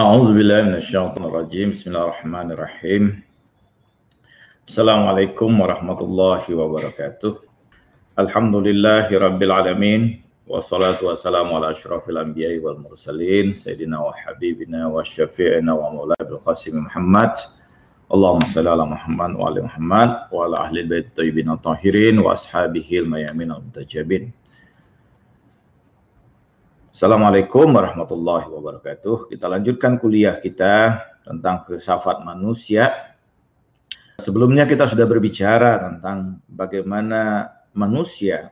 أعوذ بالله من الشيطان الرجيم. بسم الله الرحمن الرحيم. السلام عليكم ورحمة الله وبركاته. الحمد لله رب العالمين والصلاة والسلام على أشرف الأنبياء والمرسلين سيدنا وحبيبنا وشفيعنا ومولانا القاسم محمد. اللهم صل على محمد وعلى محمد وعلى أهل البيت الطيبين الطاهرين وأصحابه الميامين المتجابين. Assalamualaikum warahmatullahi wabarakatuh. Kita lanjutkan kuliah kita tentang filsafat manusia. Sebelumnya kita sudah berbicara tentang bagaimana manusia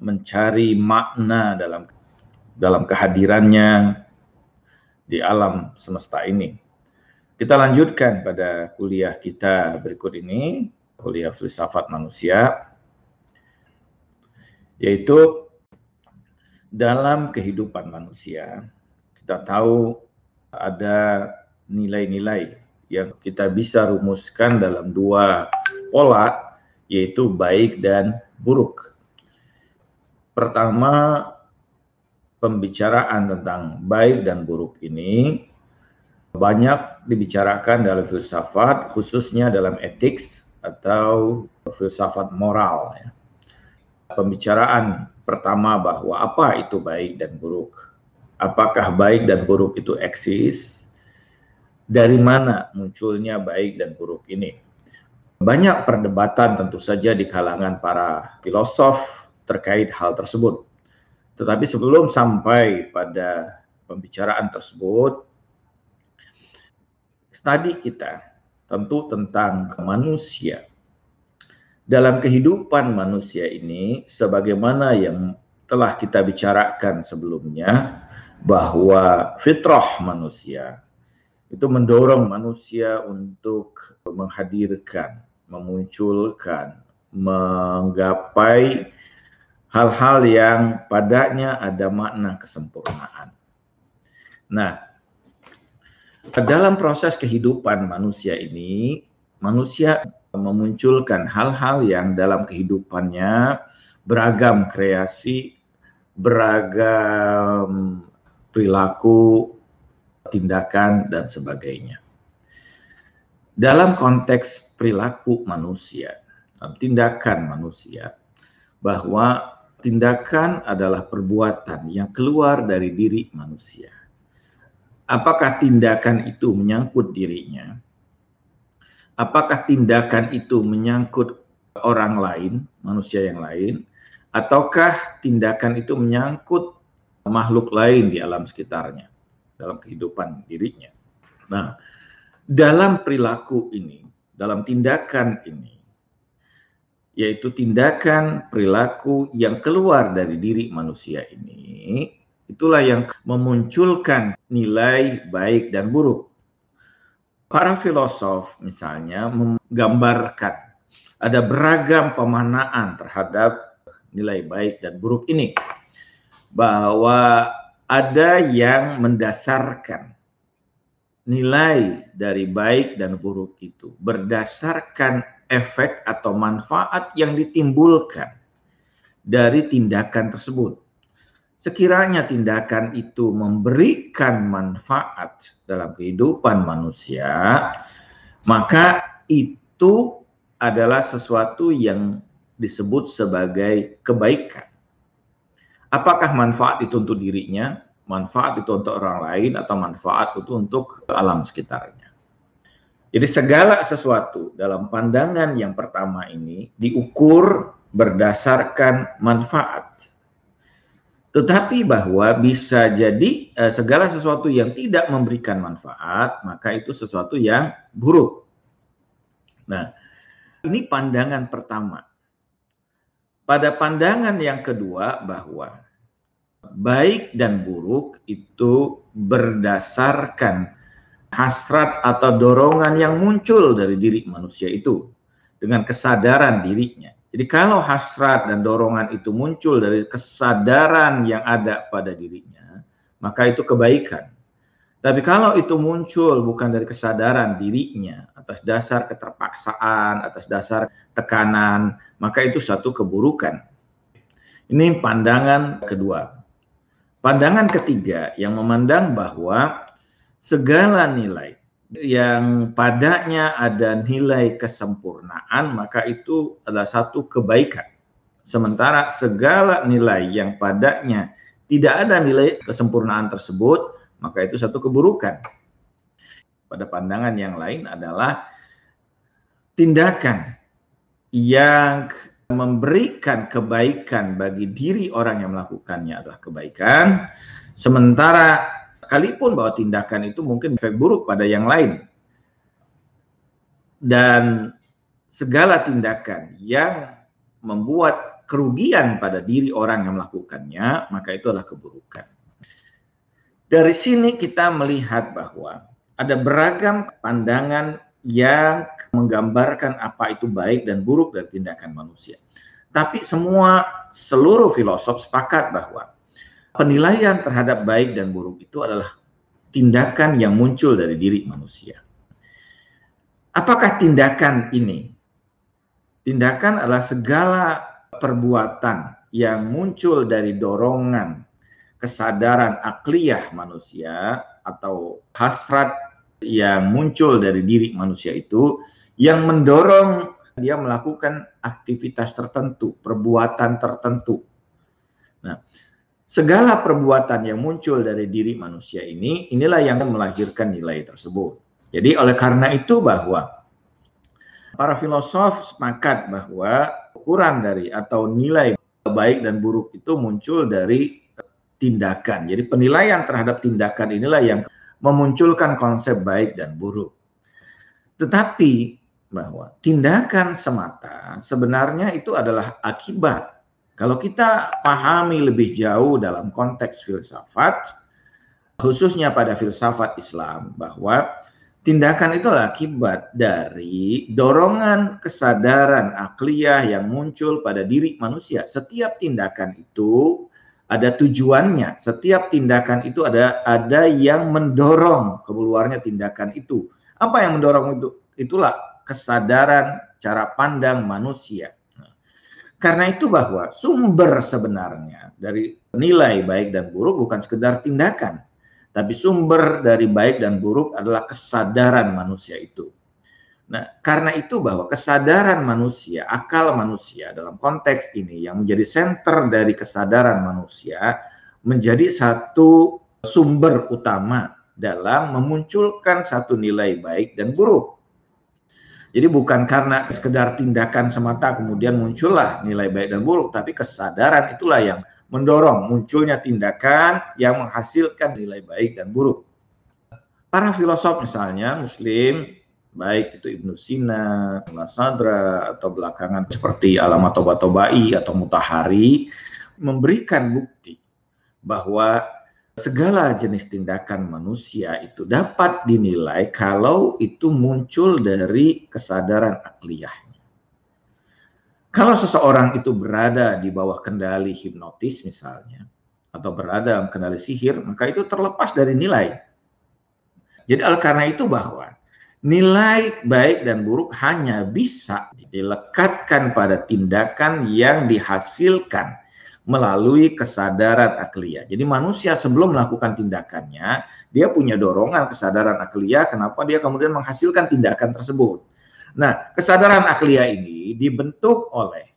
mencari makna dalam dalam kehadirannya di alam semesta ini. Kita lanjutkan pada kuliah kita berikut ini, kuliah filsafat manusia, yaitu dalam kehidupan manusia, kita tahu ada nilai-nilai yang kita bisa rumuskan dalam dua pola, yaitu baik dan buruk. Pertama, pembicaraan tentang baik dan buruk ini banyak dibicarakan dalam filsafat, khususnya dalam etik atau filsafat moral. Ya. Pembicaraan Pertama bahwa apa itu baik dan buruk? Apakah baik dan buruk itu eksis? Dari mana munculnya baik dan buruk ini? Banyak perdebatan tentu saja di kalangan para filosof terkait hal tersebut. Tetapi sebelum sampai pada pembicaraan tersebut, studi kita tentu tentang manusia dalam kehidupan manusia ini sebagaimana yang telah kita bicarakan sebelumnya bahwa fitrah manusia itu mendorong manusia untuk menghadirkan, memunculkan, menggapai hal-hal yang padanya ada makna kesempurnaan. Nah, dalam proses kehidupan manusia ini, manusia memunculkan hal-hal yang dalam kehidupannya beragam kreasi, beragam perilaku, tindakan, dan sebagainya. Dalam konteks perilaku manusia, tindakan manusia, bahwa tindakan adalah perbuatan yang keluar dari diri manusia. Apakah tindakan itu menyangkut dirinya? Apakah tindakan itu menyangkut orang lain, manusia yang lain, ataukah tindakan itu menyangkut makhluk lain di alam sekitarnya, dalam kehidupan dirinya. Nah, dalam perilaku ini, dalam tindakan ini, yaitu tindakan perilaku yang keluar dari diri manusia ini, itulah yang memunculkan nilai baik dan buruk Para filosof misalnya menggambarkan ada beragam pemanaan terhadap nilai baik dan buruk ini. Bahwa ada yang mendasarkan nilai dari baik dan buruk itu berdasarkan efek atau manfaat yang ditimbulkan dari tindakan tersebut sekiranya tindakan itu memberikan manfaat dalam kehidupan manusia, maka itu adalah sesuatu yang disebut sebagai kebaikan. Apakah manfaat itu untuk dirinya, manfaat itu untuk orang lain, atau manfaat itu untuk alam sekitarnya? Jadi segala sesuatu dalam pandangan yang pertama ini diukur berdasarkan manfaat tetapi bahwa bisa jadi eh, segala sesuatu yang tidak memberikan manfaat, maka itu sesuatu yang buruk. Nah, ini pandangan pertama. Pada pandangan yang kedua bahwa baik dan buruk itu berdasarkan hasrat atau dorongan yang muncul dari diri manusia itu dengan kesadaran dirinya. Jadi kalau hasrat dan dorongan itu muncul dari kesadaran yang ada pada dirinya, maka itu kebaikan. Tapi kalau itu muncul bukan dari kesadaran dirinya, atas dasar keterpaksaan, atas dasar tekanan, maka itu satu keburukan. Ini pandangan kedua. Pandangan ketiga yang memandang bahwa segala nilai yang padanya ada nilai kesempurnaan, maka itu adalah satu kebaikan. Sementara segala nilai yang padanya tidak ada nilai kesempurnaan tersebut, maka itu satu keburukan. Pada pandangan yang lain adalah tindakan yang memberikan kebaikan bagi diri orang yang melakukannya adalah kebaikan, sementara sekalipun bahwa tindakan itu mungkin efek buruk pada yang lain. Dan segala tindakan yang membuat kerugian pada diri orang yang melakukannya, maka itu adalah keburukan. Dari sini kita melihat bahwa ada beragam pandangan yang menggambarkan apa itu baik dan buruk dari tindakan manusia. Tapi semua seluruh filosof sepakat bahwa penilaian terhadap baik dan buruk itu adalah tindakan yang muncul dari diri manusia. Apakah tindakan ini? Tindakan adalah segala perbuatan yang muncul dari dorongan kesadaran akliyah manusia atau hasrat yang muncul dari diri manusia itu yang mendorong dia melakukan aktivitas tertentu, perbuatan tertentu segala perbuatan yang muncul dari diri manusia ini, inilah yang melahirkan nilai tersebut. Jadi oleh karena itu bahwa para filosof sepakat bahwa ukuran dari atau nilai baik dan buruk itu muncul dari tindakan. Jadi penilaian terhadap tindakan inilah yang memunculkan konsep baik dan buruk. Tetapi bahwa tindakan semata sebenarnya itu adalah akibat kalau kita pahami lebih jauh dalam konteks filsafat, khususnya pada filsafat Islam, bahwa tindakan itu akibat dari dorongan kesadaran akliyah yang muncul pada diri manusia. Setiap tindakan itu ada tujuannya. Setiap tindakan itu ada ada yang mendorong keluarnya tindakan itu. Apa yang mendorong itu? Itulah kesadaran cara pandang manusia. Karena itu bahwa sumber sebenarnya dari nilai baik dan buruk bukan sekedar tindakan, tapi sumber dari baik dan buruk adalah kesadaran manusia itu. Nah, karena itu bahwa kesadaran manusia, akal manusia dalam konteks ini yang menjadi center dari kesadaran manusia menjadi satu sumber utama dalam memunculkan satu nilai baik dan buruk. Jadi bukan karena sekedar tindakan semata kemudian muncullah nilai baik dan buruk, tapi kesadaran itulah yang mendorong munculnya tindakan yang menghasilkan nilai baik dan buruk. Para filosof misalnya Muslim, baik itu Ibnu Sina, Sadra, atau belakangan seperti Alamat Toba-Tobai atau Mutahari, memberikan bukti bahwa segala jenis tindakan manusia itu dapat dinilai kalau itu muncul dari kesadaran akliyahnya. Kalau seseorang itu berada di bawah kendali hipnotis misalnya, atau berada dalam kendali sihir, maka itu terlepas dari nilai. Jadi oleh karena itu bahwa nilai baik dan buruk hanya bisa dilekatkan pada tindakan yang dihasilkan melalui kesadaran akliyah. Jadi manusia sebelum melakukan tindakannya, dia punya dorongan kesadaran akliyah, kenapa dia kemudian menghasilkan tindakan tersebut. Nah, kesadaran akliyah ini dibentuk oleh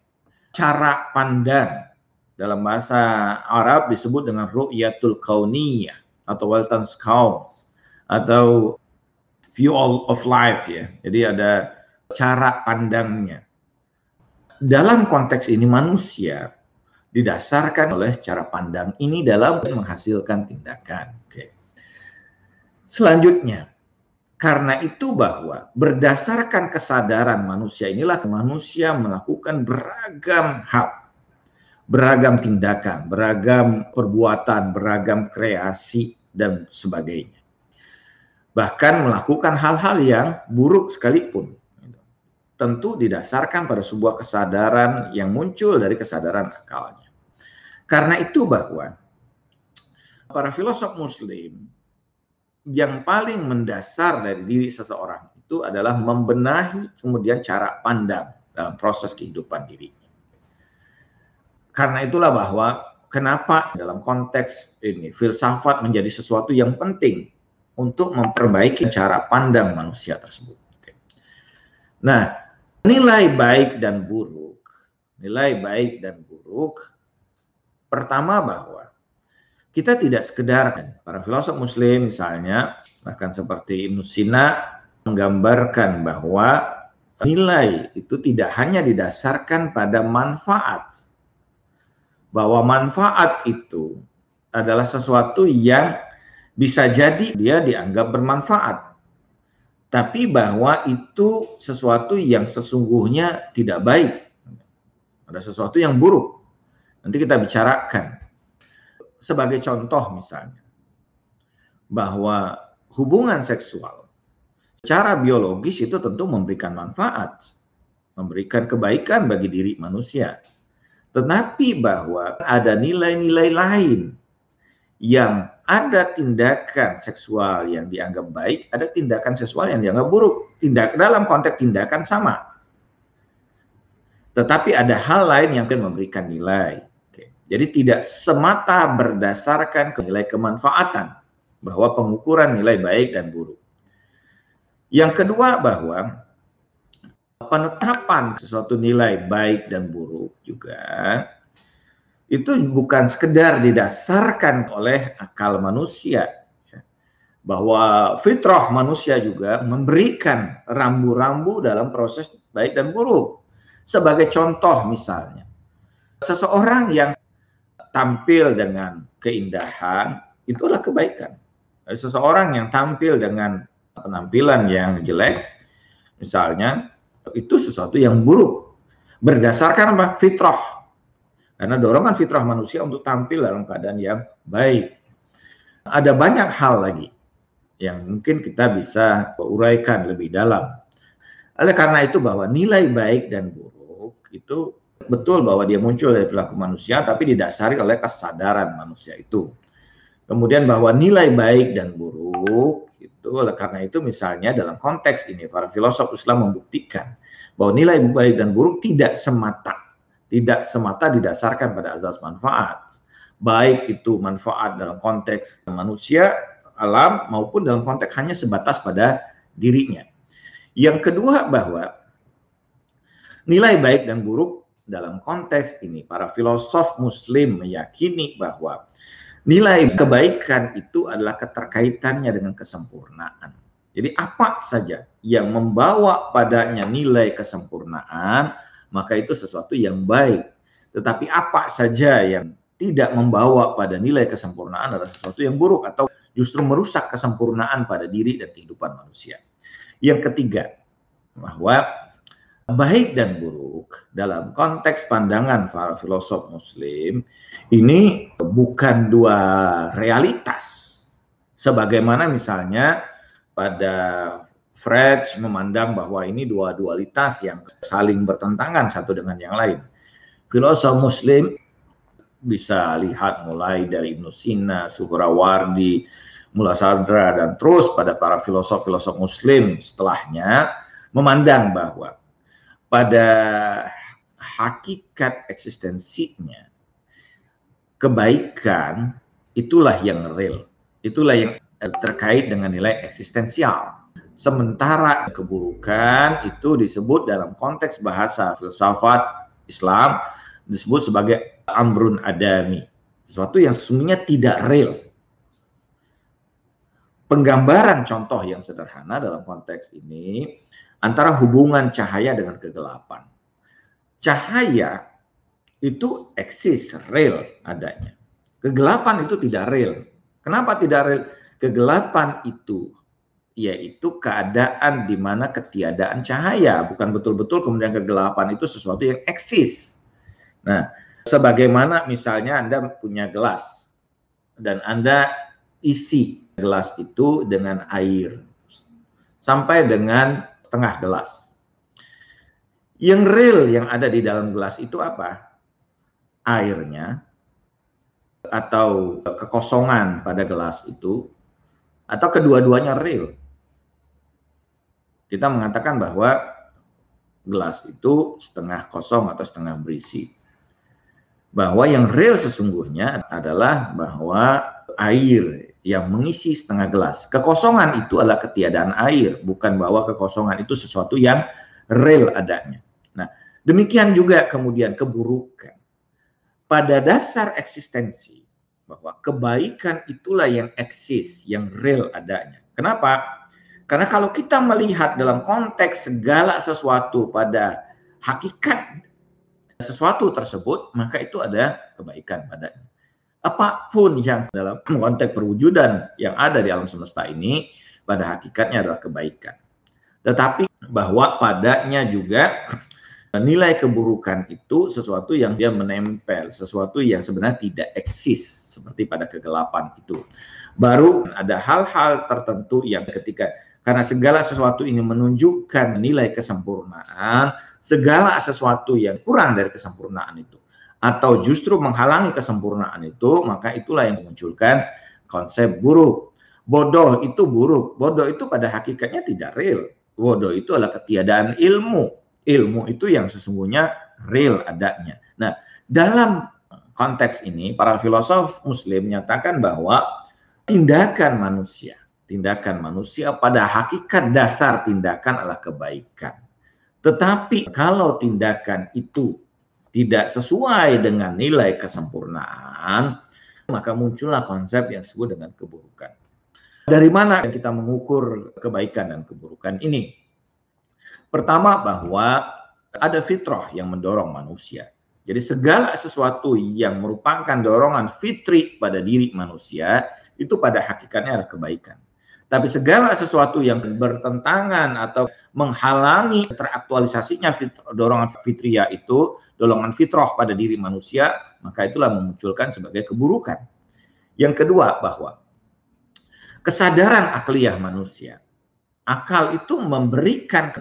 cara pandang dalam bahasa Arab disebut dengan ru'yatul kauniyah atau Weltanschauung atau view of life ya. Jadi ada cara pandangnya. Dalam konteks ini manusia didasarkan oleh cara pandang ini dalam menghasilkan tindakan. Oke. Selanjutnya, karena itu bahwa berdasarkan kesadaran manusia inilah manusia melakukan beragam hal, beragam tindakan, beragam perbuatan, beragam kreasi dan sebagainya. Bahkan melakukan hal-hal yang buruk sekalipun tentu didasarkan pada sebuah kesadaran yang muncul dari kesadaran akalnya. Karena itu bahwa para filosof muslim yang paling mendasar dari diri seseorang itu adalah membenahi kemudian cara pandang dalam proses kehidupan dirinya. Karena itulah bahwa kenapa dalam konteks ini filsafat menjadi sesuatu yang penting untuk memperbaiki cara pandang manusia tersebut. Nah, nilai baik dan buruk, nilai baik dan buruk, pertama bahwa kita tidak sekedar para filosof muslim misalnya, bahkan seperti Ibnu Sina menggambarkan bahwa nilai itu tidak hanya didasarkan pada manfaat, bahwa manfaat itu adalah sesuatu yang bisa jadi dia dianggap bermanfaat tapi bahwa itu sesuatu yang sesungguhnya tidak baik. Ada sesuatu yang buruk. Nanti kita bicarakan. Sebagai contoh misalnya, bahwa hubungan seksual secara biologis itu tentu memberikan manfaat, memberikan kebaikan bagi diri manusia. Tetapi bahwa ada nilai-nilai lain yang ada tindakan seksual yang dianggap baik, ada tindakan seksual yang dianggap buruk. Tindak dalam konteks tindakan sama. Tetapi ada hal lain yang memberikan nilai. Jadi tidak semata berdasarkan nilai kemanfaatan bahwa pengukuran nilai baik dan buruk. Yang kedua bahwa penetapan sesuatu nilai baik dan buruk juga itu bukan sekedar didasarkan oleh akal manusia ya. bahwa fitrah manusia juga memberikan rambu-rambu dalam proses baik dan buruk sebagai contoh misalnya seseorang yang tampil dengan keindahan itulah kebaikan seseorang yang tampil dengan penampilan yang jelek misalnya itu sesuatu yang buruk berdasarkan fitrah karena dorongan fitrah manusia untuk tampil dalam keadaan yang baik. Ada banyak hal lagi yang mungkin kita bisa uraikan lebih dalam. Oleh karena itu bahwa nilai baik dan buruk itu betul bahwa dia muncul dari perilaku manusia tapi didasari oleh kesadaran manusia itu. Kemudian bahwa nilai baik dan buruk itu oleh karena itu misalnya dalam konteks ini para filosof Islam membuktikan bahwa nilai baik dan buruk tidak semata tidak semata didasarkan pada azas manfaat. Baik itu manfaat dalam konteks manusia, alam, maupun dalam konteks hanya sebatas pada dirinya. Yang kedua bahwa nilai baik dan buruk dalam konteks ini, para filosof muslim meyakini bahwa nilai kebaikan itu adalah keterkaitannya dengan kesempurnaan. Jadi apa saja yang membawa padanya nilai kesempurnaan, maka itu sesuatu yang baik. Tetapi apa saja yang tidak membawa pada nilai kesempurnaan adalah sesuatu yang buruk atau justru merusak kesempurnaan pada diri dan kehidupan manusia. Yang ketiga, bahwa baik dan buruk dalam konteks pandangan para filosof muslim ini bukan dua realitas sebagaimana misalnya pada Fred memandang bahwa ini dua dualitas yang saling bertentangan satu dengan yang lain. Filosof Muslim bisa lihat mulai dari Ibnu Sina, Suhrawardi, Mullah Sadra dan terus pada para filosof-filosof Muslim setelahnya memandang bahwa pada hakikat eksistensinya kebaikan itulah yang real, itulah yang terkait dengan nilai eksistensial Sementara keburukan itu disebut dalam konteks bahasa filsafat Islam disebut sebagai amrun adami. Sesuatu yang sesungguhnya tidak real. Penggambaran contoh yang sederhana dalam konteks ini antara hubungan cahaya dengan kegelapan. Cahaya itu eksis, real adanya. Kegelapan itu tidak real. Kenapa tidak real? Kegelapan itu yaitu keadaan di mana ketiadaan cahaya, bukan betul-betul kemudian kegelapan itu sesuatu yang eksis. Nah, sebagaimana misalnya Anda punya gelas dan Anda isi gelas itu dengan air sampai dengan setengah gelas. Yang real yang ada di dalam gelas itu apa? Airnya atau kekosongan pada gelas itu atau kedua-duanya real kita mengatakan bahwa gelas itu setengah kosong atau setengah berisi. Bahwa yang real sesungguhnya adalah bahwa air yang mengisi setengah gelas. Kekosongan itu adalah ketiadaan air, bukan bahwa kekosongan itu sesuatu yang real adanya. Nah, demikian juga kemudian keburukan. Pada dasar eksistensi, bahwa kebaikan itulah yang eksis, yang real adanya. Kenapa? Karena kalau kita melihat dalam konteks segala sesuatu pada hakikat sesuatu tersebut, maka itu ada kebaikan padanya. Apa pun yang dalam konteks perwujudan yang ada di alam semesta ini, pada hakikatnya adalah kebaikan. Tetapi bahwa padanya juga nilai keburukan itu sesuatu yang dia menempel, sesuatu yang sebenarnya tidak eksis seperti pada kegelapan itu. Baru ada hal-hal tertentu yang ketika karena segala sesuatu ini menunjukkan nilai kesempurnaan, segala sesuatu yang kurang dari kesempurnaan itu atau justru menghalangi kesempurnaan itu, maka itulah yang memunculkan konsep buruk. Bodoh itu buruk. Bodoh itu pada hakikatnya tidak real. Bodoh itu adalah ketiadaan ilmu. Ilmu itu yang sesungguhnya real adanya. Nah, dalam konteks ini para filosof muslim menyatakan bahwa tindakan manusia tindakan manusia pada hakikat dasar tindakan adalah kebaikan. Tetapi kalau tindakan itu tidak sesuai dengan nilai kesempurnaan, maka muncullah konsep yang disebut dengan keburukan. Dari mana kita mengukur kebaikan dan keburukan ini? Pertama bahwa ada fitrah yang mendorong manusia. Jadi segala sesuatu yang merupakan dorongan fitri pada diri manusia itu pada hakikatnya adalah kebaikan. Tapi segala sesuatu yang bertentangan atau menghalangi teraktualisasinya fit, dorongan fitriah itu, dorongan fitrah pada diri manusia, maka itulah memunculkan sebagai keburukan. Yang kedua bahwa kesadaran akliyah manusia, akal itu memberikan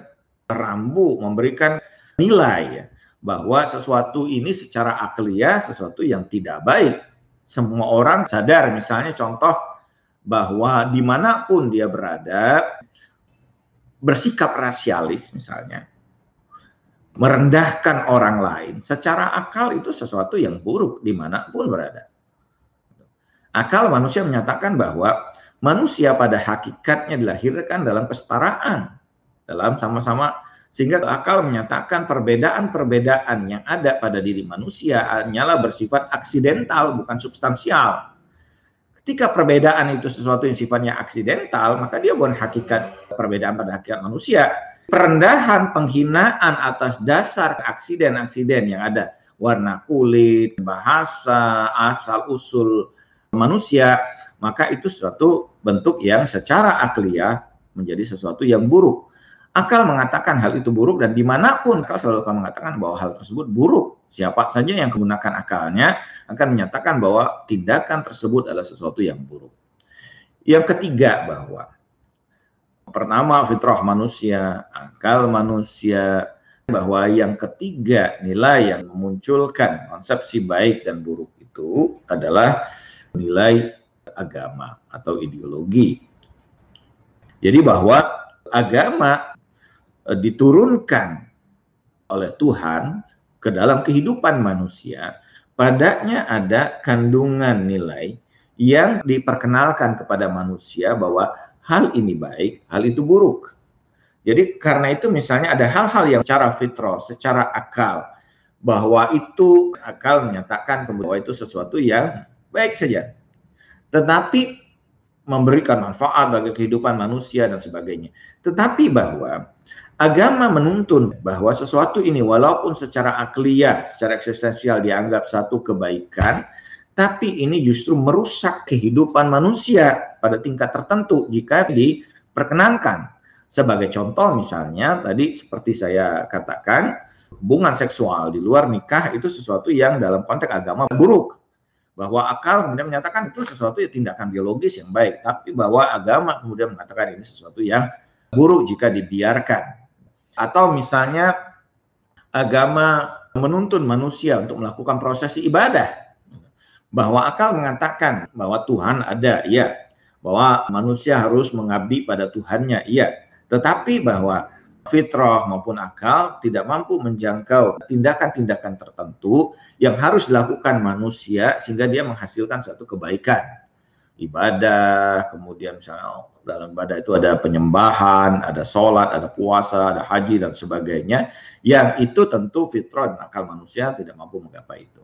rambu, memberikan nilai ya, bahwa sesuatu ini secara akliyah sesuatu yang tidak baik. Semua orang sadar, misalnya contoh bahwa di mana pun dia berada bersikap rasialis misalnya merendahkan orang lain secara akal itu sesuatu yang buruk di mana pun berada. Akal manusia menyatakan bahwa manusia pada hakikatnya dilahirkan dalam kesetaraan dalam sama-sama sehingga akal menyatakan perbedaan-perbedaan yang ada pada diri manusia hanyalah bersifat aksidental bukan substansial Ketika perbedaan itu sesuatu yang sifatnya aksidental, maka dia bukan hakikat perbedaan pada hakikat manusia. Perendahan, penghinaan atas dasar aksiden-aksiden yang ada, warna kulit, bahasa, asal usul manusia, maka itu suatu bentuk yang secara akliyah menjadi sesuatu yang buruk. Akal mengatakan hal itu buruk dan di mana pun akal selalu akan mengatakan bahwa hal tersebut buruk. Siapa saja yang menggunakan akalnya akan menyatakan bahwa tindakan tersebut adalah sesuatu yang buruk. Yang ketiga bahwa pertama fitrah manusia, akal manusia, bahwa yang ketiga nilai yang memunculkan konsepsi baik dan buruk itu adalah nilai agama atau ideologi. Jadi bahwa agama diturunkan oleh Tuhan ke dalam kehidupan manusia, padanya ada kandungan nilai yang diperkenalkan kepada manusia bahwa hal ini baik, hal itu buruk. Jadi karena itu misalnya ada hal-hal yang secara fitrah, secara akal, bahwa itu akal menyatakan bahwa itu sesuatu yang baik saja. Tetapi memberikan manfaat bagi kehidupan manusia dan sebagainya. Tetapi bahwa Agama menuntun bahwa sesuatu ini walaupun secara akliyah, secara eksistensial dianggap satu kebaikan, tapi ini justru merusak kehidupan manusia pada tingkat tertentu jika diperkenankan. Sebagai contoh misalnya tadi seperti saya katakan, hubungan seksual di luar nikah itu sesuatu yang dalam konteks agama buruk. Bahwa akal kemudian menyatakan itu sesuatu yang tindakan biologis yang baik, tapi bahwa agama kemudian mengatakan ini sesuatu yang buruk jika dibiarkan. Atau misalnya agama menuntun manusia untuk melakukan prosesi ibadah. Bahwa akal mengatakan bahwa Tuhan ada, iya. Bahwa manusia harus mengabdi pada Tuhannya, iya. Tetapi bahwa fitrah maupun akal tidak mampu menjangkau tindakan-tindakan tertentu yang harus dilakukan manusia sehingga dia menghasilkan satu kebaikan. Ibadah, kemudian misalnya dalam ibadah itu ada penyembahan, ada sholat, ada puasa, ada haji dan sebagainya, yang itu tentu fitrah dan akal manusia tidak mampu menggapai itu.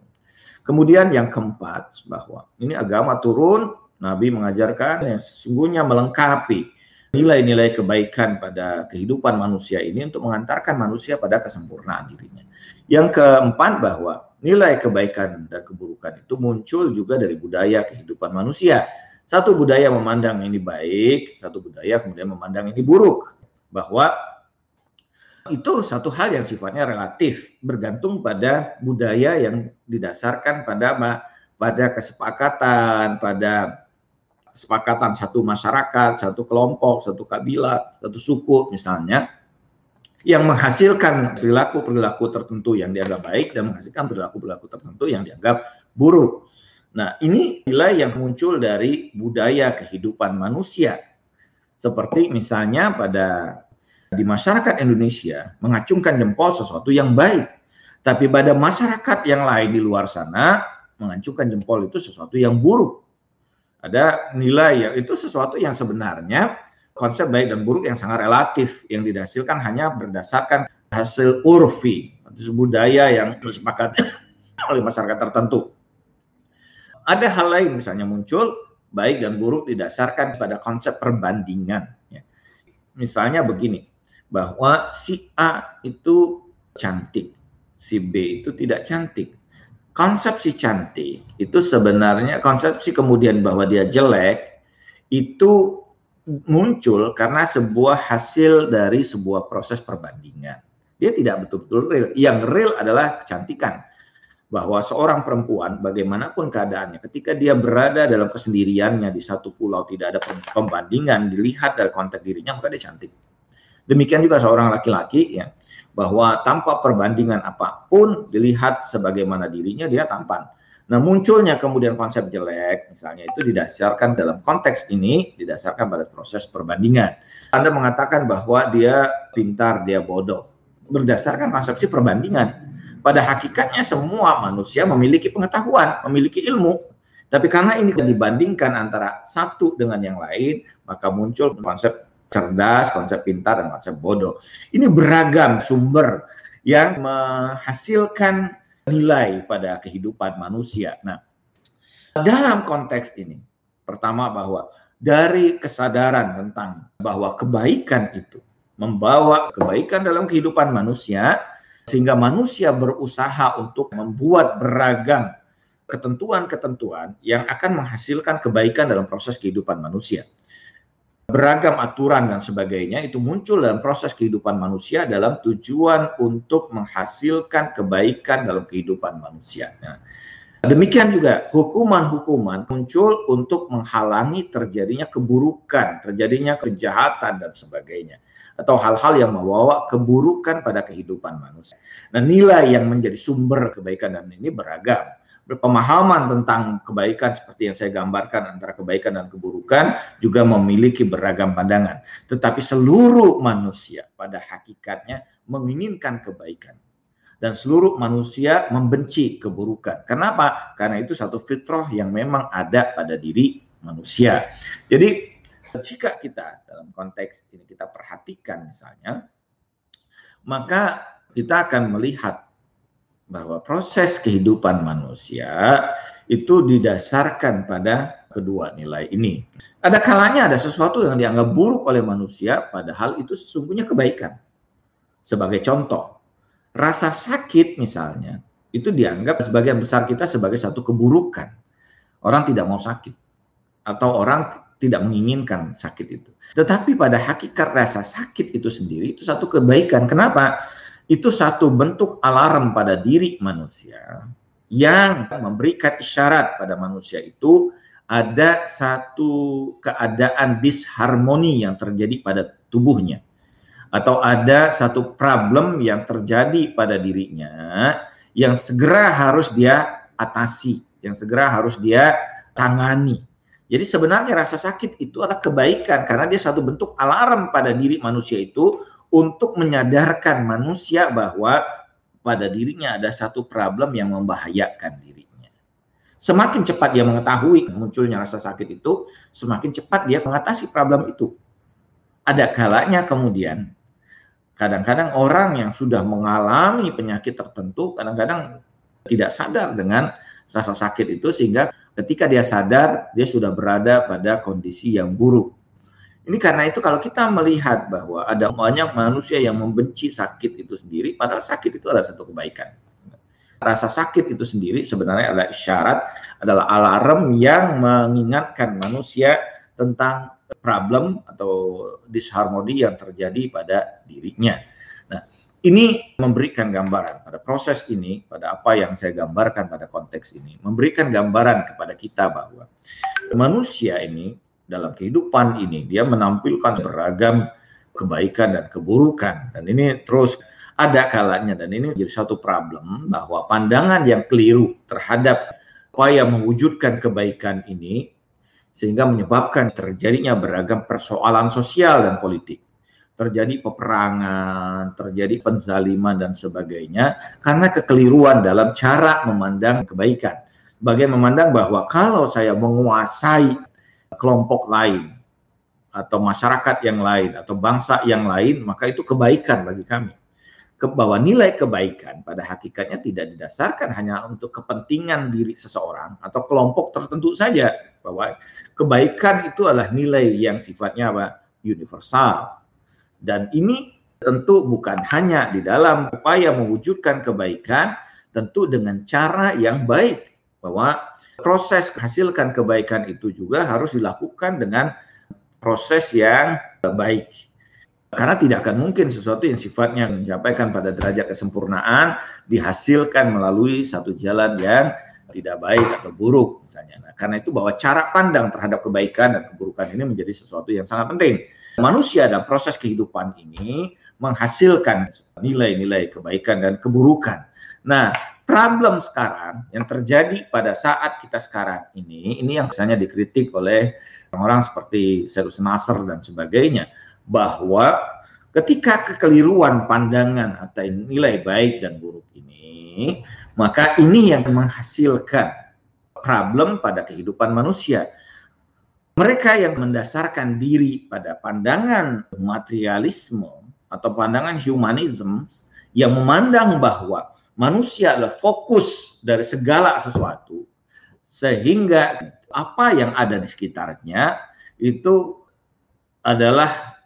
Kemudian yang keempat bahwa ini agama turun, Nabi mengajarkan yang sesungguhnya melengkapi nilai-nilai kebaikan pada kehidupan manusia ini untuk mengantarkan manusia pada kesempurnaan dirinya. Yang keempat bahwa nilai kebaikan dan keburukan itu muncul juga dari budaya kehidupan manusia satu budaya memandang ini baik, satu budaya kemudian memandang ini buruk. Bahwa itu satu hal yang sifatnya relatif, bergantung pada budaya yang didasarkan pada pada kesepakatan, pada kesepakatan satu masyarakat, satu kelompok, satu kabilah, satu suku misalnya, yang menghasilkan perilaku-perilaku tertentu yang dianggap baik dan menghasilkan perilaku-perilaku tertentu yang dianggap buruk. Nah, ini nilai yang muncul dari budaya kehidupan manusia. Seperti misalnya pada di masyarakat Indonesia mengacungkan jempol sesuatu yang baik. Tapi pada masyarakat yang lain di luar sana mengacungkan jempol itu sesuatu yang buruk. Ada nilai yang itu sesuatu yang sebenarnya konsep baik dan buruk yang sangat relatif yang dihasilkan hanya berdasarkan hasil urfi, budaya yang disepakati oleh masyarakat tertentu. Ada hal lain misalnya muncul baik dan buruk didasarkan pada konsep perbandingan. Ya. Misalnya begini, bahwa si A itu cantik, si B itu tidak cantik. Konsepsi cantik itu sebenarnya konsepsi kemudian bahwa dia jelek itu muncul karena sebuah hasil dari sebuah proses perbandingan. Dia tidak betul-betul real. Yang real adalah kecantikan bahwa seorang perempuan bagaimanapun keadaannya ketika dia berada dalam kesendiriannya di satu pulau tidak ada pembandingan dilihat dari konteks dirinya maka dia cantik. Demikian juga seorang laki-laki ya bahwa tanpa perbandingan apa pun dilihat sebagaimana dirinya dia tampan. Nah munculnya kemudian konsep jelek misalnya itu didasarkan dalam konteks ini didasarkan pada proses perbandingan. Anda mengatakan bahwa dia pintar, dia bodoh berdasarkan konsepsi perbandingan pada hakikatnya semua manusia memiliki pengetahuan, memiliki ilmu. Tapi karena ini dibandingkan antara satu dengan yang lain, maka muncul konsep cerdas, konsep pintar, dan konsep bodoh. Ini beragam sumber yang menghasilkan nilai pada kehidupan manusia. Nah, dalam konteks ini, pertama bahwa dari kesadaran tentang bahwa kebaikan itu membawa kebaikan dalam kehidupan manusia, sehingga manusia berusaha untuk membuat beragam ketentuan-ketentuan yang akan menghasilkan kebaikan dalam proses kehidupan manusia. Beragam aturan dan sebagainya itu muncul dalam proses kehidupan manusia dalam tujuan untuk menghasilkan kebaikan dalam kehidupan manusia. Nah, demikian juga hukuman-hukuman muncul untuk menghalangi terjadinya keburukan, terjadinya kejahatan dan sebagainya atau hal-hal yang membawa keburukan pada kehidupan manusia. Nah, nilai yang menjadi sumber kebaikan dan ini beragam. Berpemahaman tentang kebaikan seperti yang saya gambarkan antara kebaikan dan keburukan juga memiliki beragam pandangan. Tetapi seluruh manusia pada hakikatnya menginginkan kebaikan dan seluruh manusia membenci keburukan. Kenapa? Karena itu satu fitrah yang memang ada pada diri manusia. Jadi jika kita dalam konteks ini kita perhatikan misalnya, maka kita akan melihat bahwa proses kehidupan manusia itu didasarkan pada kedua nilai ini. Ada kalanya ada sesuatu yang dianggap buruk oleh manusia, padahal itu sesungguhnya kebaikan. Sebagai contoh, rasa sakit misalnya, itu dianggap sebagian besar kita sebagai satu keburukan. Orang tidak mau sakit. Atau orang tidak menginginkan sakit itu. Tetapi pada hakikat rasa sakit itu sendiri itu satu kebaikan. Kenapa? Itu satu bentuk alarm pada diri manusia yang memberikan isyarat pada manusia itu ada satu keadaan disharmoni yang terjadi pada tubuhnya atau ada satu problem yang terjadi pada dirinya yang segera harus dia atasi, yang segera harus dia tangani. Jadi sebenarnya rasa sakit itu adalah kebaikan karena dia satu bentuk alarm pada diri manusia itu untuk menyadarkan manusia bahwa pada dirinya ada satu problem yang membahayakan dirinya. Semakin cepat dia mengetahui munculnya rasa sakit itu, semakin cepat dia mengatasi problem itu. Ada kalanya kemudian, kadang-kadang orang yang sudah mengalami penyakit tertentu, kadang-kadang tidak sadar dengan rasa sakit itu sehingga ketika dia sadar, dia sudah berada pada kondisi yang buruk. Ini karena itu kalau kita melihat bahwa ada banyak manusia yang membenci sakit itu sendiri, padahal sakit itu adalah satu kebaikan. Rasa sakit itu sendiri sebenarnya adalah isyarat, adalah alarm yang mengingatkan manusia tentang problem atau disharmoni yang terjadi pada dirinya. Nah, ini memberikan gambaran pada proses ini, pada apa yang saya gambarkan pada konteks ini, memberikan gambaran kepada kita bahwa manusia ini dalam kehidupan ini dia menampilkan beragam kebaikan dan keburukan. Dan ini terus ada kalanya dan ini jadi satu problem bahwa pandangan yang keliru terhadap upaya mewujudkan kebaikan ini sehingga menyebabkan terjadinya beragam persoalan sosial dan politik terjadi peperangan, terjadi penzaliman dan sebagainya karena kekeliruan dalam cara memandang kebaikan. Bagaimana memandang bahwa kalau saya menguasai kelompok lain atau masyarakat yang lain atau bangsa yang lain, maka itu kebaikan bagi kami. Bahwa nilai kebaikan pada hakikatnya tidak didasarkan hanya untuk kepentingan diri seseorang atau kelompok tertentu saja. Bahwa kebaikan itu adalah nilai yang sifatnya apa? universal. Dan ini tentu bukan hanya di dalam upaya mewujudkan kebaikan, tentu dengan cara yang baik. Bahwa proses menghasilkan kebaikan itu juga harus dilakukan dengan proses yang baik. Karena tidak akan mungkin sesuatu yang sifatnya mencapai pada derajat kesempurnaan dihasilkan melalui satu jalan yang tidak baik atau buruk misalnya. Nah, karena itu bahwa cara pandang terhadap kebaikan dan keburukan ini menjadi sesuatu yang sangat penting. Manusia dalam proses kehidupan ini menghasilkan nilai-nilai kebaikan dan keburukan. Nah, problem sekarang yang terjadi pada saat kita sekarang ini, ini yang misalnya dikritik oleh orang-orang seperti Serus Nasr dan sebagainya, bahwa ketika kekeliruan pandangan atau nilai baik dan buruk ini, maka ini yang menghasilkan problem pada kehidupan manusia. Mereka yang mendasarkan diri pada pandangan materialisme atau pandangan humanism yang memandang bahwa manusia adalah fokus dari segala sesuatu sehingga apa yang ada di sekitarnya itu adalah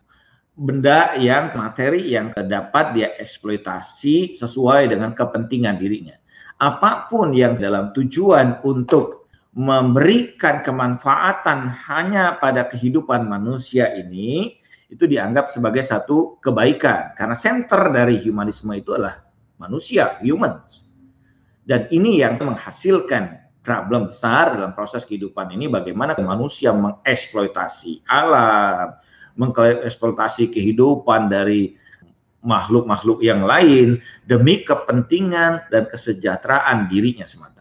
benda yang materi yang dapat dia eksploitasi sesuai dengan kepentingan dirinya. Apa pun yang dalam tujuan untuk memberikan kemanfaatan hanya pada kehidupan manusia ini itu dianggap sebagai satu kebaikan karena center dari humanisme itu adalah manusia, humans. Dan ini yang menghasilkan problem besar dalam proses kehidupan ini bagaimana manusia mengeksploitasi alam, mengeksploitasi kehidupan dari makhluk-makhluk yang lain demi kepentingan dan kesejahteraan dirinya semata.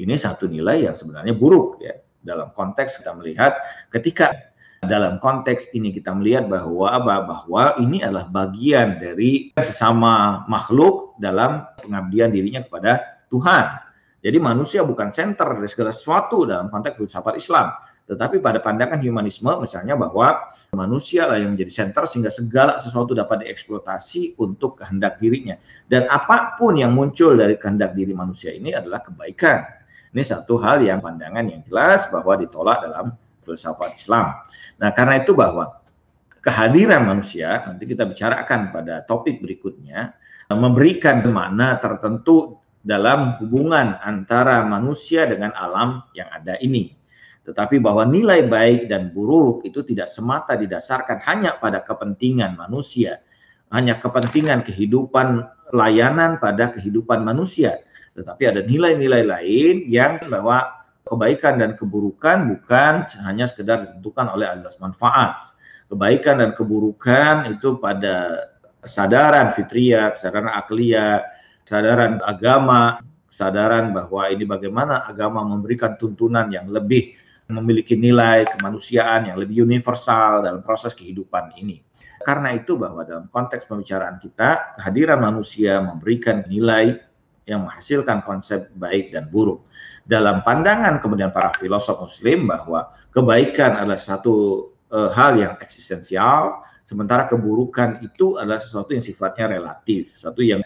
Ini satu nilai yang sebenarnya buruk ya dalam konteks kita melihat ketika dalam konteks ini kita melihat bahwa? Bahwa ini adalah bagian dari sesama makhluk dalam pengabdian dirinya kepada Tuhan. Jadi manusia bukan center dari segala sesuatu dalam konteks filsafat Islam. Tetapi pada pandangan humanisme misalnya bahwa manusia lah yang menjadi center sehingga segala sesuatu dapat dieksploitasi untuk kehendak dirinya. Dan apa pun yang muncul dari kehendak diri manusia ini adalah kebaikan. Ini satu hal yang pandangan yang jelas bahwa ditolak dalam filsafat Islam. Nah, karena itu bahwa kehadiran manusia, nanti kita bicarakan pada topik berikutnya, memberikan makna tertentu dalam hubungan antara manusia dengan alam yang ada ini. Tetapi bahwa nilai baik dan buruk itu tidak semata didasarkan hanya pada kepentingan manusia, hanya kepentingan kehidupan layanan pada kehidupan manusia, tetapi ada nilai-nilai lain yang bahwa kebaikan dan keburukan bukan hanya sekedar ditentukan oleh azas manfaat. Kebaikan dan keburukan itu pada kesadaran fitriah, kesadaran akliah, kesadaran agama, kesadaran bahwa ini bagaimana agama memberikan tuntunan yang lebih memiliki nilai kemanusiaan yang lebih universal dalam proses kehidupan ini. Karena itu bahwa dalam konteks pembicaraan kita, kehadiran manusia memberikan nilai yang menghasilkan konsep baik dan buruk. Dalam pandangan kemudian para filosof muslim bahwa kebaikan adalah satu uh, hal yang eksistensial, sementara keburukan itu adalah sesuatu yang sifatnya relatif, sesuatu yang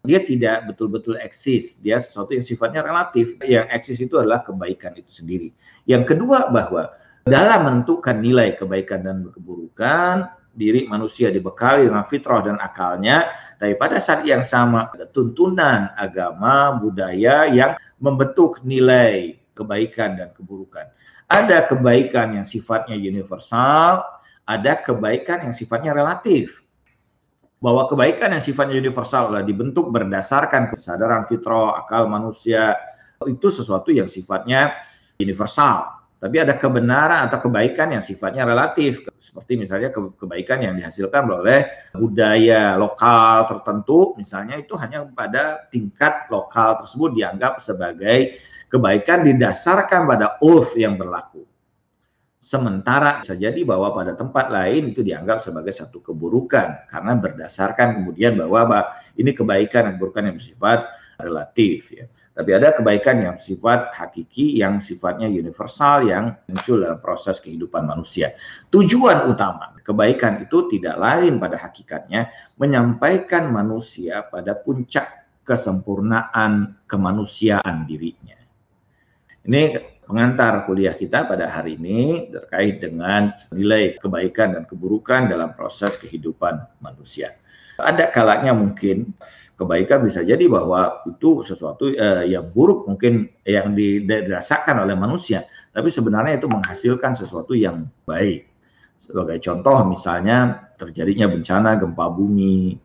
dia tidak betul-betul eksis, dia sesuatu yang sifatnya relatif. Yang eksis itu adalah kebaikan itu sendiri. Yang kedua bahwa dalam menentukan nilai kebaikan dan keburukan, diri manusia dibekali dengan fitrah dan akalnya, tapi pada saat yang sama ada tuntunan agama, budaya yang membentuk nilai kebaikan dan keburukan. Ada kebaikan yang sifatnya universal, ada kebaikan yang sifatnya relatif bahwa kebaikan yang sifatnya universal adalah dibentuk berdasarkan kesadaran fitrah akal manusia itu sesuatu yang sifatnya universal. Tapi ada kebenaran atau kebaikan yang sifatnya relatif, seperti misalnya kebaikan yang dihasilkan oleh budaya lokal tertentu, misalnya itu hanya pada tingkat lokal tersebut dianggap sebagai kebaikan didasarkan pada urf yang berlaku. Sementara bisa jadi bahwa pada tempat lain itu dianggap sebagai satu keburukan karena berdasarkan kemudian bahwa ini kebaikan dan keburukan yang bersifat relatif ya. Tapi ada kebaikan yang sifat hakiki yang sifatnya universal yang muncul dalam proses kehidupan manusia. Tujuan utama kebaikan itu tidak lain pada hakikatnya menyampaikan manusia pada puncak kesempurnaan kemanusiaan dirinya. Ini pengantar kuliah kita pada hari ini terkait dengan nilai kebaikan dan keburukan dalam proses kehidupan manusia. Ada kalanya mungkin kebaikan bisa jadi bahwa itu sesuatu eh, yang buruk mungkin yang dirasakan oleh manusia, tapi sebenarnya itu menghasilkan sesuatu yang baik. Sebagai contoh misalnya terjadinya bencana gempa bumi,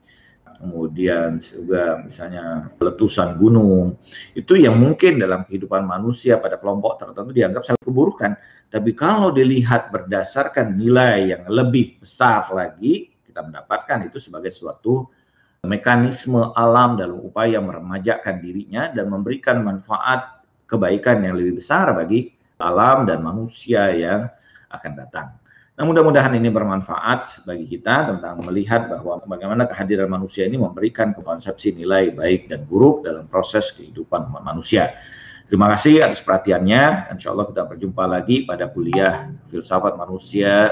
kemudian juga misalnya letusan gunung, itu yang mungkin dalam kehidupan manusia pada kelompok tertentu dianggap sangat keburukan. Tapi kalau dilihat berdasarkan nilai yang lebih besar lagi, kita mendapatkan itu sebagai suatu mekanisme alam dalam upaya meremajakan dirinya dan memberikan manfaat kebaikan yang lebih besar bagi alam dan manusia yang akan datang. Nah, mudah-mudahan ini bermanfaat bagi kita tentang melihat bahwa bagaimana kehadiran manusia ini memberikan konsepsi nilai baik dan buruk dalam proses kehidupan manusia. Terima kasih atas perhatiannya. Insya Allah kita berjumpa lagi pada kuliah filsafat manusia